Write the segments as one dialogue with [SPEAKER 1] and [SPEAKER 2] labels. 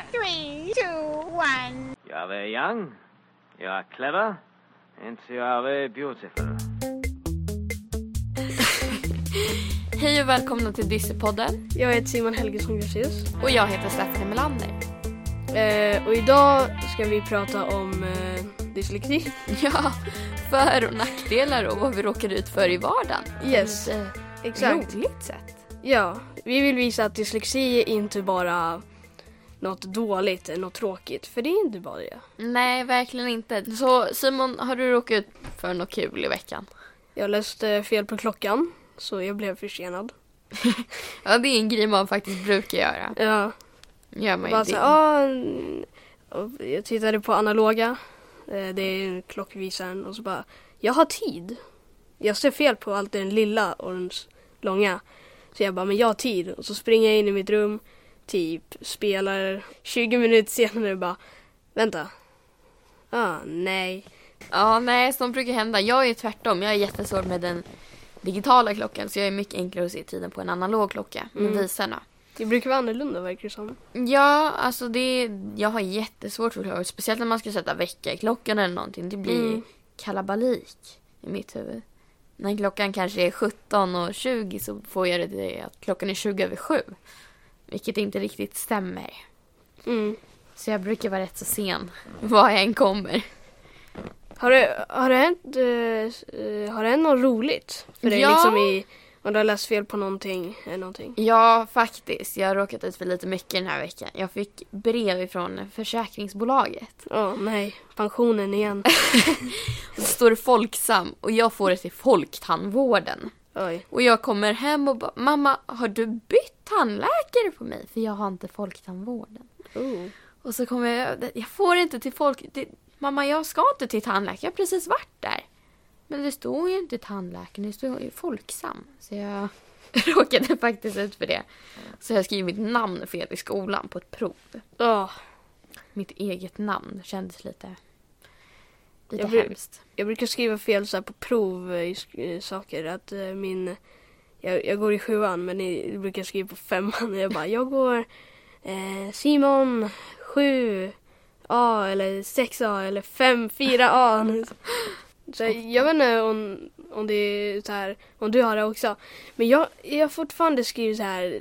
[SPEAKER 1] Three, two, one.
[SPEAKER 2] You are very young. You are clever. And you are very beautiful.
[SPEAKER 3] Hej och välkomna till Dyssepodden.
[SPEAKER 4] Jag heter Simon Helgesson Gracius.
[SPEAKER 3] Och jag heter Stephanie Melander.
[SPEAKER 4] Eh, och idag ska vi prata om eh, dyslexi.
[SPEAKER 3] Ja, för och nackdelar och vad vi råkar ut för i vardagen.
[SPEAKER 4] Yes,
[SPEAKER 3] På ett eh,
[SPEAKER 4] exakt.
[SPEAKER 3] roligt sätt.
[SPEAKER 4] Ja, vi vill visa att dyslexi är inte bara något dåligt eller något tråkigt. För det är inte bara det.
[SPEAKER 3] Nej, verkligen inte. Så Simon, har du råkat ut för något kul i veckan?
[SPEAKER 4] Jag läste fel på klockan, så jag blev försenad.
[SPEAKER 3] Ja, det är en grej man faktiskt brukar göra.
[SPEAKER 4] Ja,
[SPEAKER 3] Gör man ju
[SPEAKER 4] bara
[SPEAKER 3] det.
[SPEAKER 4] så, ah, mm, jag tittade på analoga. Eh, det är klockvisaren och så bara, jag har tid. Jag ser fel på allt den lilla och den långa. Så jag bara, men jag har tid. Och så springer jag in i mitt rum, typ spelar 20 minuter senare bara, vänta. Ah, nej.
[SPEAKER 3] Ja, nej, sånt brukar hända. Jag är tvärtom. Jag är jättesvår med den digitala klockan. Så jag är mycket enklare att se tiden på en analog klocka med
[SPEAKER 4] Mm.
[SPEAKER 3] visarna.
[SPEAKER 4] Det brukar vara annorlunda verkar det som.
[SPEAKER 3] Ja, alltså det, jag har jättesvårt för förklara. Speciellt när man ska sätta vecka i klockan eller någonting. Det blir
[SPEAKER 4] Mm.
[SPEAKER 3] kalabalik i mitt huvud. När klockan kanske är 17 och 20 så får jag det till att klockan är 20 över 7. Vilket inte riktigt stämmer.
[SPEAKER 4] Mm.
[SPEAKER 3] Så jag brukar vara rätt så sen var jag än kommer.
[SPEAKER 4] Har det, har det hänt, eh, har det hänt något roligt? För dig
[SPEAKER 3] Ja.
[SPEAKER 4] liksom i, om du har läst fel på någonting eller någonting?
[SPEAKER 3] Ja, faktiskt. Jag har råkat ut för lite mycket den här veckan. Jag fick brev ifrån försäkringsbolaget.
[SPEAKER 4] Ja, nej. Pensionen igen.
[SPEAKER 3] Och det står det Folksam och jag får det till Folktandvården.
[SPEAKER 4] Oj.
[SPEAKER 3] Och jag kommer hem och bara, mamma har du bytt tandläkare på mig? För jag har inte folktandvården.
[SPEAKER 4] Oh.
[SPEAKER 3] Och så kommer jag, jag får inte till folk, det, mamma jag ska inte till tandläkare, jag har precis varit där. Men det står ju inte tandläkaren, det står ju Folksam. Så jag råkade faktiskt ut för det. Så jag skrev mitt namn fel i skolan på ett prov.
[SPEAKER 4] Ja,
[SPEAKER 3] Mitt eget namn kändes lite, lite
[SPEAKER 4] Jag
[SPEAKER 3] hemskt.
[SPEAKER 4] jag brukar skriva fel så på prov eh, i eh, saker. Att eh, min, jag, jag går i sjuan men jag brukar skriva på femman. Jag bara, jag går eh, Simon 7 A eller 6A eller 5 4A. Så jag vet inte om, om det är så här, om du har det också. Men jag, jag fortfarande skriver så här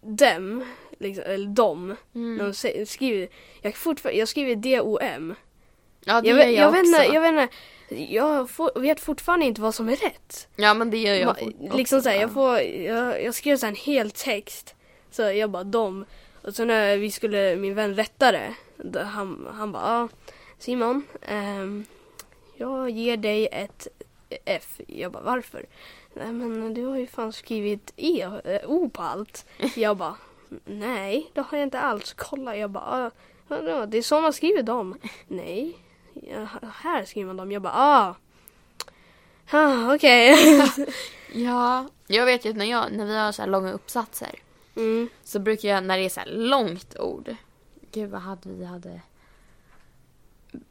[SPEAKER 4] dem, liksom, eller dom.
[SPEAKER 3] Mm.
[SPEAKER 4] de skriver, jag, fortfar- jag skriver D-O-M.
[SPEAKER 3] Ja det
[SPEAKER 4] Jag,
[SPEAKER 3] gör
[SPEAKER 4] vet,
[SPEAKER 3] jag,
[SPEAKER 4] jag, vet
[SPEAKER 3] också.
[SPEAKER 4] inte, jag vet inte, jag får, vet fortfarande inte vad som är rätt.
[SPEAKER 3] Ja men det gör jag
[SPEAKER 4] Ma-
[SPEAKER 3] också.
[SPEAKER 4] liksom så här, jag, får, jag, jag skrev så här en hel text. Så jag bara dom. Och så när vi skulle, min vän rättade. då Han, han bara, ah, Simon, ehm, jag ger dig ett F. Jag bara, varför? Nej men du har ju fan skrivit E, eh, O på allt. Jag bara, nej det har jag inte alls. Kolla, jag bara, ah, det är så man skriver dem. Nej, ja, här skriver man dem. Jag bara, ah. Ah, Okej.
[SPEAKER 3] Ja, jag vet ju att när, jag, när vi har så här långa uppsatser
[SPEAKER 4] Mm.
[SPEAKER 3] så brukar jag, när det är så här långt ord, gud vad hade vi hade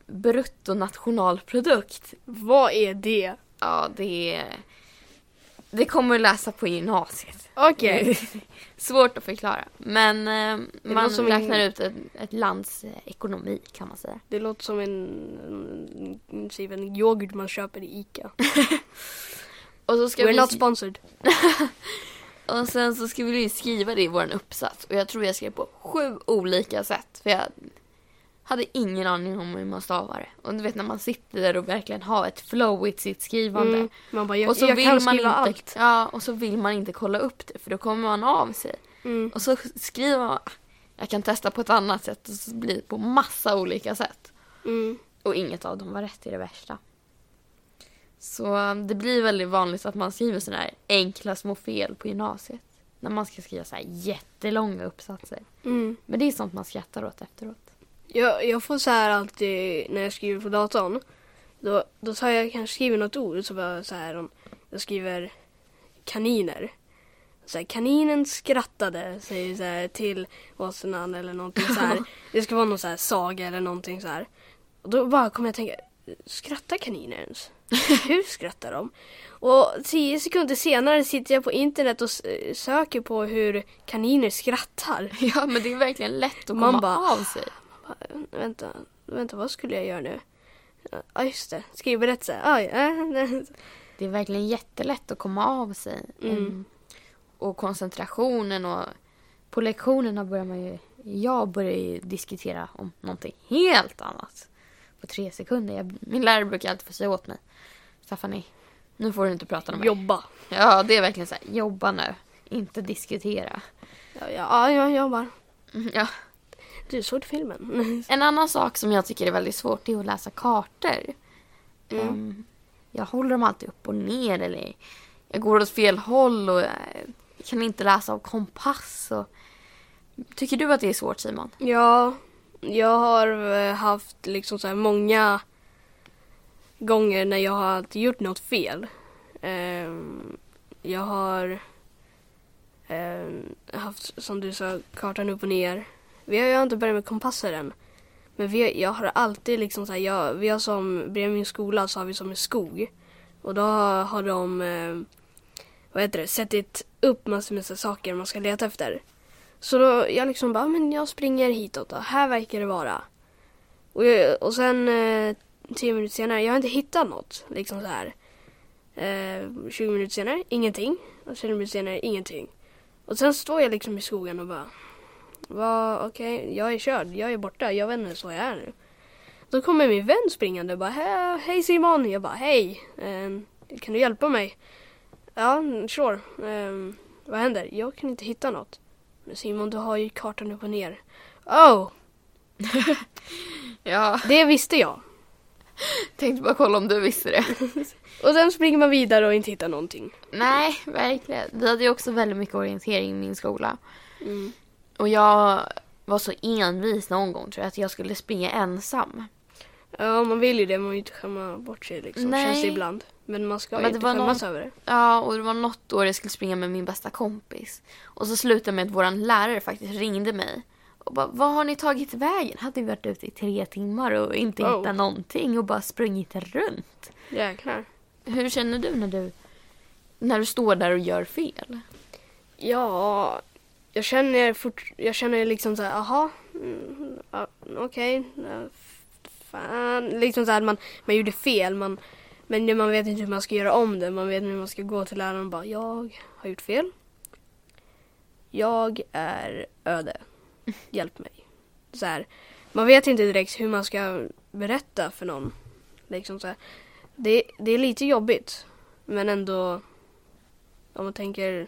[SPEAKER 3] bruttonationalprodukt.
[SPEAKER 4] Vad är det?
[SPEAKER 3] Ja, det är, det kommer att läsa på gymnasiet.
[SPEAKER 4] Okej.
[SPEAKER 3] Svårt att förklara. Men eh, man
[SPEAKER 4] som en-
[SPEAKER 3] räknar ut ett, ett lands eh, ekonomi kan man säga.
[SPEAKER 4] Det låter som en, en, en, yoghurt man köper i Ica.
[SPEAKER 3] Och, så ska
[SPEAKER 4] We're
[SPEAKER 3] vi,
[SPEAKER 4] not sponsored.
[SPEAKER 3] och sen så ska vi skriva det i vår uppsats. Och jag tror jag skrev på sju olika sätt. För jag hade ingen aning om hur man stavar det. Och du vet när man sitter där och verkligen har ett flow i sitt skrivande.
[SPEAKER 4] Mm. Man bara, jag,
[SPEAKER 3] och så
[SPEAKER 4] jag
[SPEAKER 3] vill
[SPEAKER 4] kan
[SPEAKER 3] man inte,
[SPEAKER 4] allt.
[SPEAKER 3] Ja, och så vill man inte kolla upp det för då kommer man av sig.
[SPEAKER 4] Mm.
[SPEAKER 3] Och så skriver man, jag kan testa på ett annat sätt och så blir det på massa olika sätt.
[SPEAKER 4] Mm.
[SPEAKER 3] Och inget av dem var rätt i det värsta. Så um, det blir väldigt vanligt att man skriver sådana här enkla små fel på gymnasiet. När man ska skriva så här jättelånga uppsatser.
[SPEAKER 4] Mm.
[SPEAKER 3] Men det är sånt man skrattar åt efteråt.
[SPEAKER 4] Jag, jag får så här alltid när jag skriver på datorn. Då, då tar jag kanske skriver något ord så bara så här om jag skriver kaniner. Så här, kaninen skrattade säger så här, till åsnan eller någonting så här. Det ska vara någon så här saga eller någonting så här. Och då bara kommer jag tänka, skrattar kaniner ens? Hur skrattar de? Och tio sekunder senare sitter jag på internet och söker på hur kaniner skrattar.
[SPEAKER 3] Ja, men det är verkligen lätt att
[SPEAKER 4] Man
[SPEAKER 3] komma
[SPEAKER 4] bara-
[SPEAKER 3] av sig.
[SPEAKER 4] Vänta, vänta, vad skulle jag göra nu? Ja, just det. Skrivberättelse. Ah, ja.
[SPEAKER 3] Det är verkligen jättelätt att komma av sig.
[SPEAKER 4] Mm.
[SPEAKER 3] Em, Och koncentrationen och på lektionerna börjar man ju, jag börjar ju diskutera om någonting helt annat. På tre sekunder. Jag, min lärare brukar alltid få säga åt mig. Stephanie, nu får du inte prata om mig.
[SPEAKER 4] Jobba.
[SPEAKER 3] Ja, det är verkligen så här, jobba nu. Inte diskutera.
[SPEAKER 4] Ja, ja, ja, jag jobbar.
[SPEAKER 3] Mm, Ja.
[SPEAKER 4] Du såg filmen?
[SPEAKER 3] En annan sak som jag tycker är väldigt svårt är att läsa kartor.
[SPEAKER 4] Mm.
[SPEAKER 3] Em, jag håller dem alltid upp och ner eller jag går åt fel håll och kan inte läsa av kompass. Och... Tycker du att det är svårt Simon?
[SPEAKER 4] Ja, jag har eh, haft liksom så här många gånger när jag har gjort något fel. Ehm, jag har ehm, haft, som du sa, kartan upp och ner. Vi har ju inte börjat med kompasser än. Men vi, jag har alltid liksom så här, jag, vi har som, bredvid min skola så har vi som en skog. Och då har, de, eh, vad heter det, sättit upp massor med saker man ska leta efter. Så då, jag liksom bara, men jag springer hitåt då. Här verkar det vara. Och, jag, och sen eh, tio minuter senare, jag har inte hittat något. Liksom så här. Eh, 20 minuter senare, ingenting. Och 20 minuter senare, ingenting. Och sen står jag liksom i skogen och bara, vad, okej, jag är körd, jag är borta, jag vet inte var jag är nu. Då kommer min vän springande och bara, "Hej, hej Simon! Jag bara, hej, eh, kan du hjälpa mig? Ja, sure. Eh, vad händer? Jag kan inte hitta något. Men Simon, du har ju kartan upp och ner. Oh,
[SPEAKER 3] Ja,
[SPEAKER 4] det visste jag.
[SPEAKER 3] tänkte bara kolla om du visste det.
[SPEAKER 4] Och sen springer man vidare och inte hittar någonting.
[SPEAKER 3] Nej, verkligen. Vi hade ju också väldigt mycket orientering i min skola.
[SPEAKER 4] Mm.
[SPEAKER 3] Och jag var så envis någon gång tror jag att jag skulle springa ensam.
[SPEAKER 4] Ja, man vill ju det. Man vill ju inte skämma bort sig liksom.
[SPEAKER 3] Nej.
[SPEAKER 4] Känns det ibland. Men man ska
[SPEAKER 3] Men
[SPEAKER 4] inte skämmas
[SPEAKER 3] någon-
[SPEAKER 4] över det.
[SPEAKER 3] Ja, och det var något år jag skulle springa med min bästa kompis. Och så slutade med att våran lärare faktiskt ringde mig. Och bara, vad har ni tagit vägen? Hade vi varit ute i tre timmar och inte
[SPEAKER 4] Oh.
[SPEAKER 3] hittat någonting och bara sprungit runt.
[SPEAKER 4] Jäklar.
[SPEAKER 3] Hur känner du när du, när du står där och gör fel?
[SPEAKER 4] Ja, jag känner, fort, jag känner liksom så här, aha, mm, okej, okay, fan. Liksom så här, man, man gjorde fel, man, men man vet inte hur man ska göra om det. Man vet inte hur man ska gå till läraren och bara, jag har gjort fel. Jag är öde. Hjälp mig. Så här, man vet inte direkt hur man ska berätta för någon. Liksom så här. Det, det är lite jobbigt, men ändå om man tänker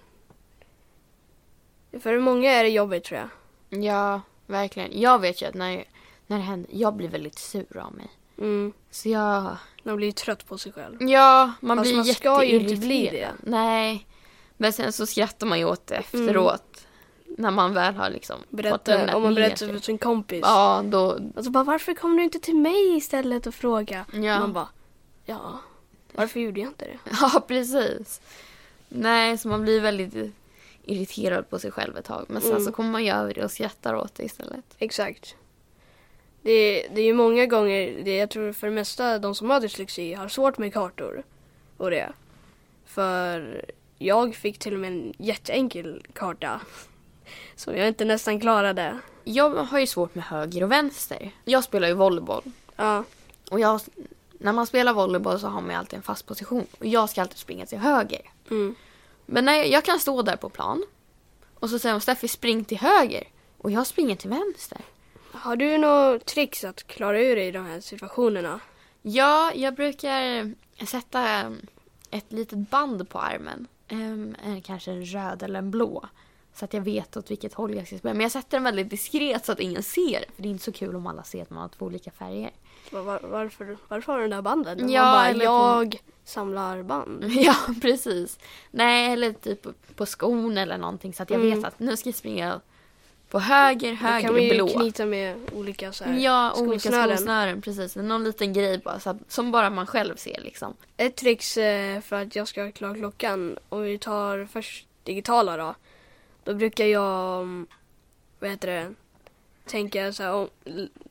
[SPEAKER 4] för många är det jobbigt tror jag.
[SPEAKER 3] Ja, verkligen. Jag vet ju att när, när det händer, jag blir väldigt sur av mig.
[SPEAKER 4] Mm.
[SPEAKER 3] Så jag,
[SPEAKER 4] Man blir ju trött på sig själv.
[SPEAKER 3] ja, man
[SPEAKER 4] Fast
[SPEAKER 3] blir
[SPEAKER 4] man ska ju inte bli det.
[SPEAKER 3] Nej, men sen så skrattar man ju åt det efteråt. När man väl har liksom
[SPEAKER 4] Berätta, om man berättar för sin kompis.
[SPEAKER 3] Ja, då,
[SPEAKER 4] Och så bara, varför kom du inte till mig istället och fråga?
[SPEAKER 3] Ja.
[SPEAKER 4] Man bara, ja, varför gjorde jag inte det?
[SPEAKER 3] ja precis. Nej, så man blir väldigt irriterad på sig själv ett tag. Men sen
[SPEAKER 4] Mm.
[SPEAKER 3] så kommer man ju över det och skrattar åt det istället.
[SPEAKER 4] Exakt. Det, det är ju många gånger, det, jag tror för det mesta de som har dyslexi har svårt med kartor. Och det. För jag fick till och med en jätteenkel karta. Som jag inte nästan klarade.
[SPEAKER 3] Jag har ju svårt med höger och vänster. Jag spelar ju volleyboll.
[SPEAKER 4] Ja.
[SPEAKER 3] Och jag, när man spelar volleyboll så har man ju alltid en fast position. Och jag ska alltid springa till höger.
[SPEAKER 4] Mm.
[SPEAKER 3] Men när jag, kan stå där på plan. Och så säger de Steffi spring till höger. Och jag springer till vänster.
[SPEAKER 4] Har du några tricks att klara ur dig i de här situationerna?
[SPEAKER 3] Ja, jag brukar sätta ett litet band på armen. Um, kanske en röd eller en blå. Så att jag vet åt vilket håll jag ska springa. Men jag sätter den väldigt diskret så att ingen ser. För det är inte så kul om alla ser att man har två olika färger.
[SPEAKER 4] Var, var, varför, varför har du den där banden?
[SPEAKER 3] Ja,
[SPEAKER 4] Man bara,
[SPEAKER 3] eller på-
[SPEAKER 4] jag samlar band.
[SPEAKER 3] Ja, precis. Nej, eller typ på- på skon eller någonting. Så att jag
[SPEAKER 4] Mm.
[SPEAKER 3] vet att nu ska jag springa på höger,
[SPEAKER 4] Då
[SPEAKER 3] höger
[SPEAKER 4] kan man ju
[SPEAKER 3] blå.
[SPEAKER 4] knyta med olika så här,
[SPEAKER 3] Ja, olika
[SPEAKER 4] skosnören.
[SPEAKER 3] skosnören. Precis. Någon liten grej bara. Så att, som bara man själv ser liksom.
[SPEAKER 4] Ett trix eh, för att jag ska klara klockan, om vi tar först digitala då. Då brukar jag, mm, vad heter det, tänka så här, om,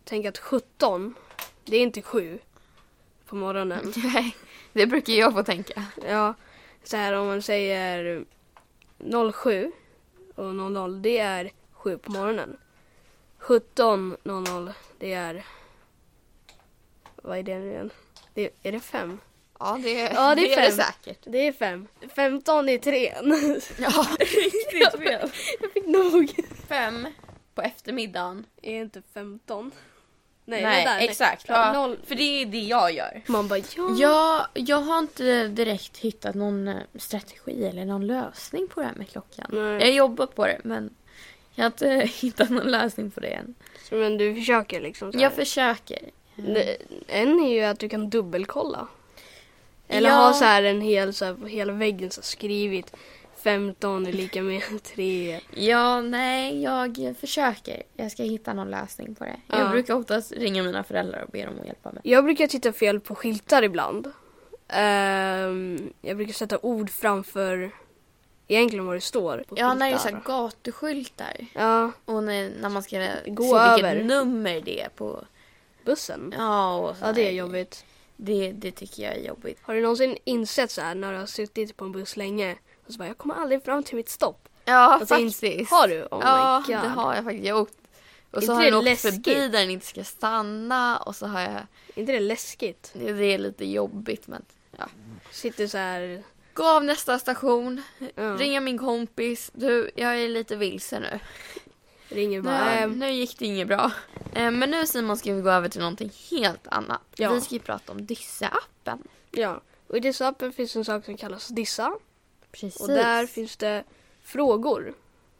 [SPEAKER 4] tänka att 17, det är inte 7 på morgonen.
[SPEAKER 3] Nej, det brukar jag få tänka.
[SPEAKER 4] Ja, så här om man säger 07 och 00, det är 7 på morgonen. 17.00, det är... Vad är det nu igen? Det, är det 5?
[SPEAKER 3] Ja, det,
[SPEAKER 4] Ja, det är
[SPEAKER 3] är det
[SPEAKER 4] fem.
[SPEAKER 3] säkert.
[SPEAKER 4] Det är 5. 15 är 3.
[SPEAKER 3] Ja, riktigt fel.
[SPEAKER 4] Jag fick nog.
[SPEAKER 3] Fem på eftermiddagen.
[SPEAKER 4] Är inte 15? Nej,
[SPEAKER 3] Nej,
[SPEAKER 4] vänta,
[SPEAKER 3] exakt.
[SPEAKER 4] Ja,
[SPEAKER 3] Ja,
[SPEAKER 4] noll.
[SPEAKER 3] För det är det jag gör.
[SPEAKER 4] Man bara ja.
[SPEAKER 3] Jag, jag har inte direkt hittat någon eh, strategi eller någon lösning på det här med klockan.
[SPEAKER 4] Nej.
[SPEAKER 3] Jag har jobbat på det men jag har inte hittat någon lösning på det än.
[SPEAKER 4] Men du försöker liksom så här.
[SPEAKER 3] Jag försöker.
[SPEAKER 4] Det- En är ju att du kan dubbelkolla. Eller
[SPEAKER 3] Ja.
[SPEAKER 4] ha så här en hel, så här, på hela väggen så skrivit 15 är lika med 3.
[SPEAKER 3] Ja, nej, jag försöker. Jag ska hitta någon lösning på det. Jag
[SPEAKER 4] Ja.
[SPEAKER 3] brukar oftast ringa mina föräldrar och be dem att hjälpa mig.
[SPEAKER 4] Jag brukar titta fel på skyltar ibland. Ehm, jag brukar sätta ord framför egentligen vad det står på
[SPEAKER 3] Ja, när det är så
[SPEAKER 4] skyltar.
[SPEAKER 3] här gatuskyltar.
[SPEAKER 4] Ja,
[SPEAKER 3] Och när, när man ska
[SPEAKER 4] Gå
[SPEAKER 3] se
[SPEAKER 4] över.
[SPEAKER 3] vilket nummer det är på.
[SPEAKER 4] bussen.
[SPEAKER 3] Ja, och så
[SPEAKER 4] Ja, det är jobbigt.
[SPEAKER 3] Det, det tycker jag är jobbigt.
[SPEAKER 4] Har du någonsin insett så här när du har suttit på en buss länge och så bara jag kommer aldrig fram till mitt stopp.
[SPEAKER 3] Ja,
[SPEAKER 4] Alltså, in-
[SPEAKER 3] faktiskt.
[SPEAKER 4] Har du? Oh
[SPEAKER 3] ja,
[SPEAKER 4] my god.
[SPEAKER 3] det har jag faktiskt. Jag åkt, och så har jag åkt
[SPEAKER 4] läskigt?
[SPEAKER 3] förbi där den inte ska stanna och så har jag...
[SPEAKER 4] inte det läskigt?
[SPEAKER 3] Det det är lite jobbigt men... Ja.
[SPEAKER 4] Sitter så här.
[SPEAKER 3] Gå av nästa station,
[SPEAKER 4] Ja,
[SPEAKER 3] ringa min kompis. Du, jag är lite vilse nu.
[SPEAKER 4] Ringer bara.
[SPEAKER 3] Nu,
[SPEAKER 4] ehm,
[SPEAKER 3] nu gick det inget bra. Eh, Men nu Simon ska vi gå över till någonting helt annat.
[SPEAKER 4] Ja.
[SPEAKER 3] Vi ska ju prata om Disse-appen.
[SPEAKER 4] Ja, och i dessa appen finns en sak som kallas Dissa.
[SPEAKER 3] Precis.
[SPEAKER 4] Och där finns det frågor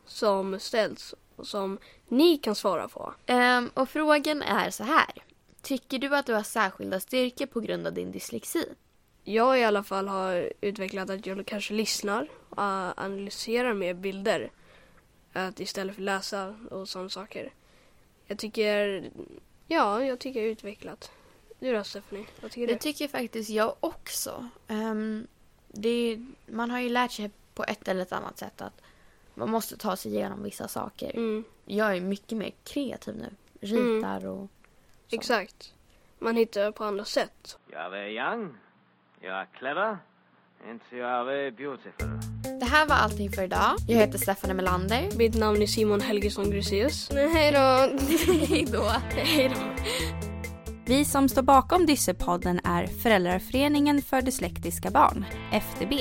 [SPEAKER 4] som ställs och som ni kan svara på.
[SPEAKER 3] Ehm, och frågan är så här. Tycker du att du har särskilda styrkor på grund av din dyslexi?
[SPEAKER 4] Jag i alla fall har utvecklat att jag kanske lyssnar och analyserar med bilder. Att istället för läsa och sådana saker. Jag tycker, ja, jag tycker jag har utvecklat. Du då Stephanie, vad tycker
[SPEAKER 3] Det
[SPEAKER 4] du?
[SPEAKER 3] tycker faktiskt jag också. Ehm, det, man har ju lärt sig på ett eller ett annat sätt att man måste ta sig igenom vissa saker.
[SPEAKER 4] Mm,
[SPEAKER 3] Jag är mycket mer kreativ nu. Ritar och... Så.
[SPEAKER 4] exakt. Man hittar på andra sätt.
[SPEAKER 2] Are very young, you are clever, and you are very beautiful.
[SPEAKER 3] Det här var allting för idag. Jag heter Stefanie Melander.
[SPEAKER 4] Mitt namn är Simon Helgesson Gruseus. Hej då!
[SPEAKER 3] Hej då.
[SPEAKER 4] Hej då!
[SPEAKER 5] Vi som står bakom Dyssepodden är Föräldraföreningen för dyslektiska barn, FDB.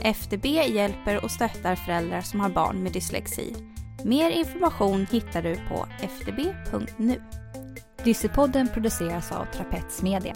[SPEAKER 5] FDB hjälper och stöttar föräldrar som har barn med dyslexi. Mer information hittar du på fdb.nu.
[SPEAKER 6] Dyssepodden produceras av Trapets Media.